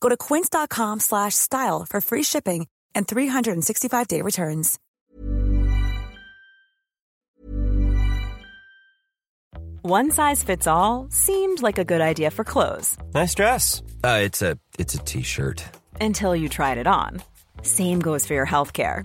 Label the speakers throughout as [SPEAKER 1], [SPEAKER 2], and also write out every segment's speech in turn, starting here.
[SPEAKER 1] Go to quince.com slash style for free shipping and 365-day returns.
[SPEAKER 2] One size fits all seemed like a good idea for clothes.
[SPEAKER 3] Nice dress. Uh, it's a it's a t-shirt.
[SPEAKER 2] Until you tried it on. Same goes for your health care.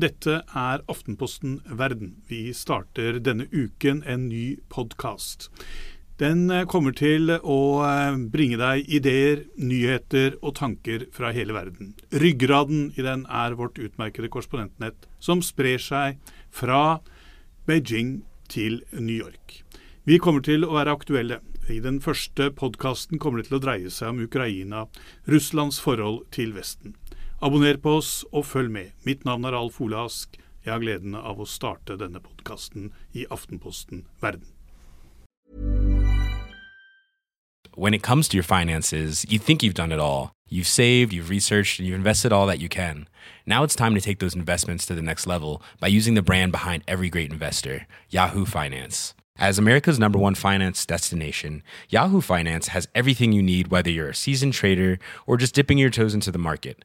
[SPEAKER 4] dette er Aftenposten Verden. Vi starter denne uken en ny podkast. Den eh, kommer til å eh, bringe deg ideer, nyheter og tanker fra hele verden. Ryggraden i den er vårt utmerkede korrespondentnett, som sprer seg fra Beijing til New York. Vi kommer til å være aktuelle. I den første podkasten kommer det til å dreie seg om Ukraina, Russlands forhold til Vesten. Abonner på oss og følg med. Mitt navn er Alf Ole Ask. Jeg har gleden av å starte denne podkasten i Aftenposten Verden.
[SPEAKER 5] When it comes to your finances, you think you've done it all. You've saved, you've researched, and you've invested all that you can. Now it's time to take those investments to the next level by using the brand behind every great investor, Yahoo Finance. As America's number one finance destination, Yahoo Finance has everything you need, whether you're a seasoned trader or just dipping your toes into the market.